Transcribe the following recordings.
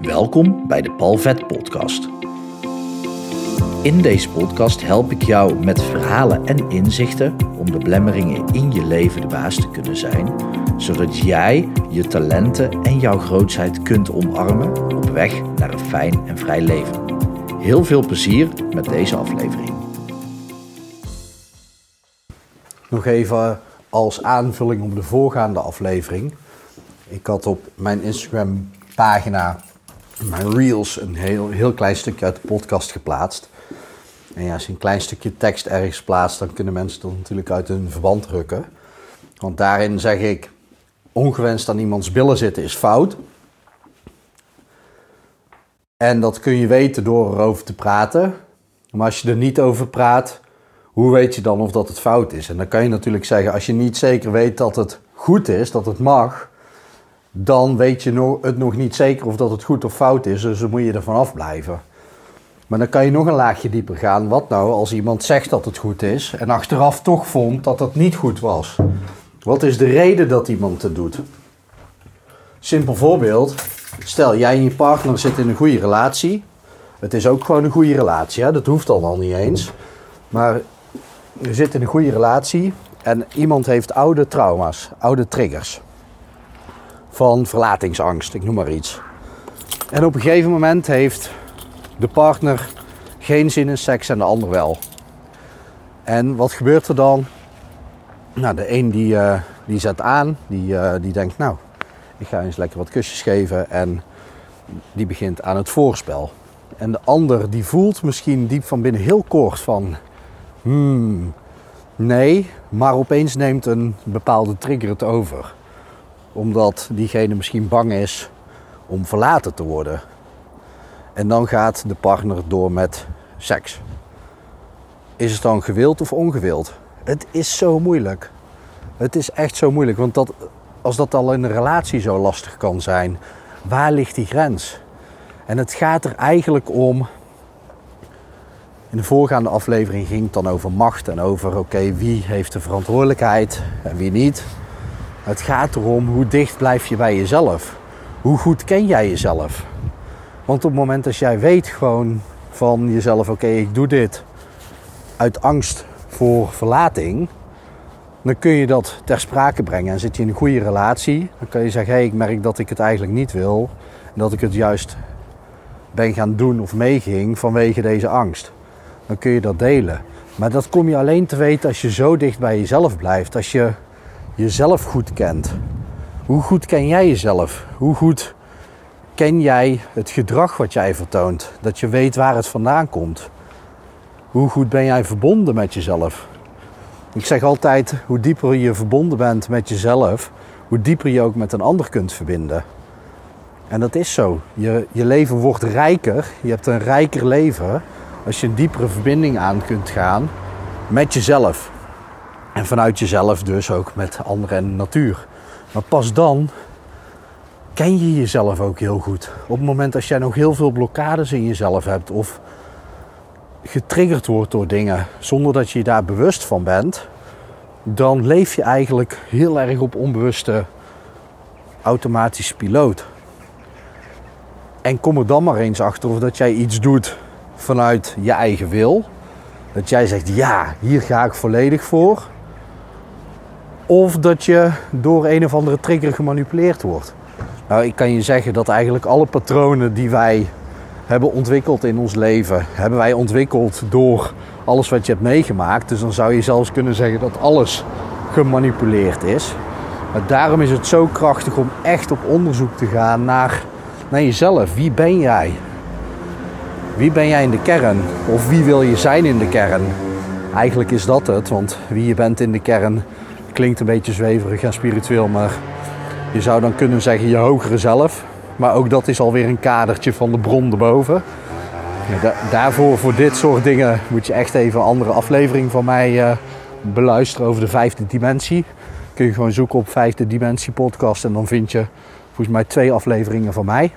Welkom bij de Palvet Podcast. In deze podcast help ik jou met verhalen en inzichten om de blemmeringen in je leven de baas te kunnen zijn, zodat jij je talenten en jouw grootheid kunt omarmen op weg naar een fijn en vrij leven. Heel veel plezier met deze aflevering. Nog even als aanvulling op de voorgaande aflevering. Ik had op mijn Instagram pagina, mijn reels, een heel, heel klein stukje uit de podcast geplaatst. En ja, als je een klein stukje tekst ergens plaatst, dan kunnen mensen dat natuurlijk uit hun verband drukken. Want daarin zeg ik, ongewenst aan iemands billen zitten is fout. En dat kun je weten door erover te praten. Maar als je er niet over praat, hoe weet je dan of dat het fout is? En dan kan je natuurlijk zeggen, als je niet zeker weet dat het goed is, dat het mag, dan weet je het nog niet zeker of dat het goed of fout is. Dus dan moet je er vanaf blijven. Maar dan kan je nog een laagje dieper gaan. Wat nou als iemand zegt dat het goed is en achteraf toch vond dat het niet goed was? Wat is de reden dat iemand het doet? Simpel voorbeeld. Stel, jij en je partner zitten in een goede relatie. Het is ook gewoon een goede relatie, dat hoeft dan al niet eens. Maar je zit in een goede relatie en iemand heeft oude trauma's, oude triggers. Van verlatingsangst, ik noem maar iets. En op een gegeven moment heeft de partner geen zin in seks en de ander wel. En wat gebeurt er dan? Nou, de een die, uh, die zet aan, die, uh, die denkt, nou, ik ga eens lekker wat kusjes geven en die begint aan het voorspel. En de ander die voelt misschien diep van binnen heel kort van, hmm, nee, maar opeens neemt een bepaalde trigger het over. Omdat diegene misschien bang is om verlaten te worden. En dan gaat de partner door met seks. Is het dan gewild of ongewild? Het is zo moeilijk. Het is echt zo moeilijk, want dat, als dat al in een relatie zo lastig kan zijn, waar ligt die grens? En het gaat er eigenlijk om. In de voorgaande aflevering ging het dan over macht en over oké, wie heeft de verantwoordelijkheid en wie niet. Het gaat erom hoe dicht blijf je bij jezelf. Hoe goed ken jij jezelf? Want op het moment dat jij weet gewoon van jezelf, oké, ik doe dit uit angst voor verlating, dan kun je dat ter sprake brengen. En zit je in een goede relatie, dan kan je zeggen, hé, hey, ik merk dat ik het eigenlijk niet wil. En dat ik het juist ben gaan doen of meeging vanwege deze angst. Dan kun je dat delen. Maar dat kom je alleen te weten als je zo dicht bij jezelf blijft. Als je jezelf goed kent. Hoe goed ken jij jezelf? Hoe goed ken jij het gedrag wat jij vertoont? Dat je weet waar het vandaan komt. Hoe goed ben jij verbonden met jezelf? Ik zeg altijd, hoe dieper je verbonden bent met jezelf, hoe dieper je ook met een ander kunt verbinden. En dat is zo. Je, je leven wordt rijker. Je hebt een rijker leven als je een diepere verbinding aan kunt gaan met jezelf. En vanuit jezelf dus ook met anderen en natuur. Maar pas dan ken je jezelf ook heel goed. Op het moment dat jij nog heel veel blokkades in jezelf hebt of getriggerd wordt door dingen zonder dat je je daar bewust van bent, dan leef je eigenlijk heel erg op onbewuste automatische piloot. En kom er dan maar eens achter of dat jij iets doet vanuit je eigen wil. Dat jij zegt, ja, hier ga ik volledig voor. Of dat je door een of andere trigger gemanipuleerd wordt. Nou, ik kan je zeggen dat eigenlijk alle patronen die wij hebben ontwikkeld in ons leven, hebben wij ontwikkeld door alles wat je hebt meegemaakt. Dus dan zou je zelfs kunnen zeggen dat alles gemanipuleerd is. Maar daarom is het zo krachtig om echt op onderzoek te gaan naar, naar jezelf. Wie ben jij? Wie ben jij in de kern? Of wie wil je zijn in de kern? Eigenlijk is dat het, want wie je bent in de kern klinkt een beetje zweverig en spiritueel, maar je zou dan kunnen zeggen je hogere zelf. Maar ook dat is alweer een kadertje van de bron erboven. Daarvoor, voor dit soort dingen, moet je echt even een andere aflevering van mij uh, beluisteren over de vijfde dimensie. Kun je gewoon zoeken op vijfde dimensie podcast en dan vind je volgens mij twee afleveringen van mij.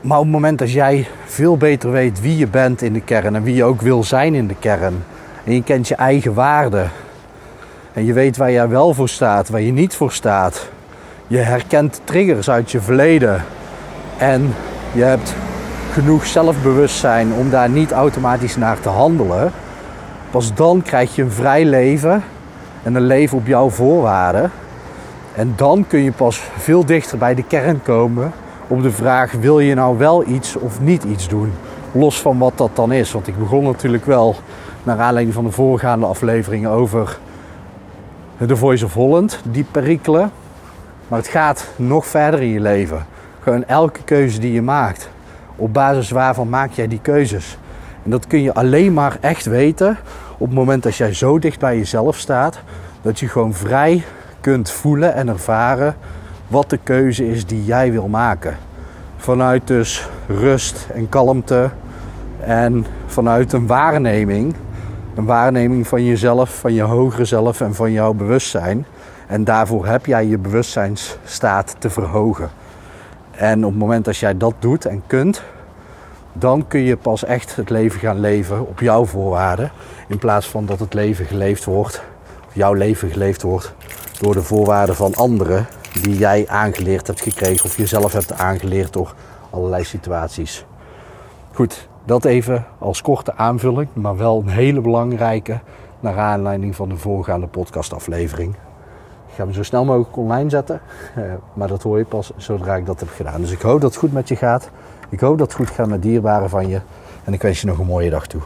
Maar op het moment dat jij veel beter weet wie je bent in de kern en wie je ook wil zijn in de kern. En je kent je eigen waarde. En je weet waar jij wel voor staat, waar je niet voor staat. Je herkent triggers uit je verleden en je hebt genoeg zelfbewustzijn om daar niet automatisch naar te handelen, pas dan krijg je een vrij leven en een leven op jouw voorwaarden. En dan kun je pas veel dichter bij de kern komen op de vraag: wil je nou wel iets of niet iets doen? Los van wat dat dan is. Want ik begon natuurlijk wel naar aanleiding van de voorgaande afleveringen over de Voice of Holland, die perikelen. Maar het gaat nog verder in je leven. Gewoon elke keuze die je maakt. Op basis waarvan maak jij die keuzes? En dat kun je alleen maar echt weten op het moment dat jij zo dicht bij jezelf staat. Dat je gewoon vrij kunt voelen en ervaren wat de keuze is die jij wil maken. Vanuit dus rust en kalmte en vanuit een waarneming. Een waarneming van jezelf, van je hogere zelf en van jouw bewustzijn. En daarvoor heb jij je bewustzijnsstaat te verhogen. En op het moment dat jij dat doet en kunt, dan kun je pas echt het leven gaan leven op jouw voorwaarden. In plaats van dat het leven geleefd wordt, of jouw leven geleefd wordt door de voorwaarden van anderen die jij aangeleerd hebt gekregen of jezelf hebt aangeleerd door allerlei situaties. Goed, dat even als korte aanvulling, maar wel een hele belangrijke naar aanleiding van de voorgaande podcastaflevering. Ik ga hem zo snel mogelijk online zetten, eh, maar dat hoor je pas zodra ik dat heb gedaan. Dus ik hoop dat het goed met je gaat. Ik hoop dat het goed gaat met dierbaren van je en ik wens je nog een mooie dag toe.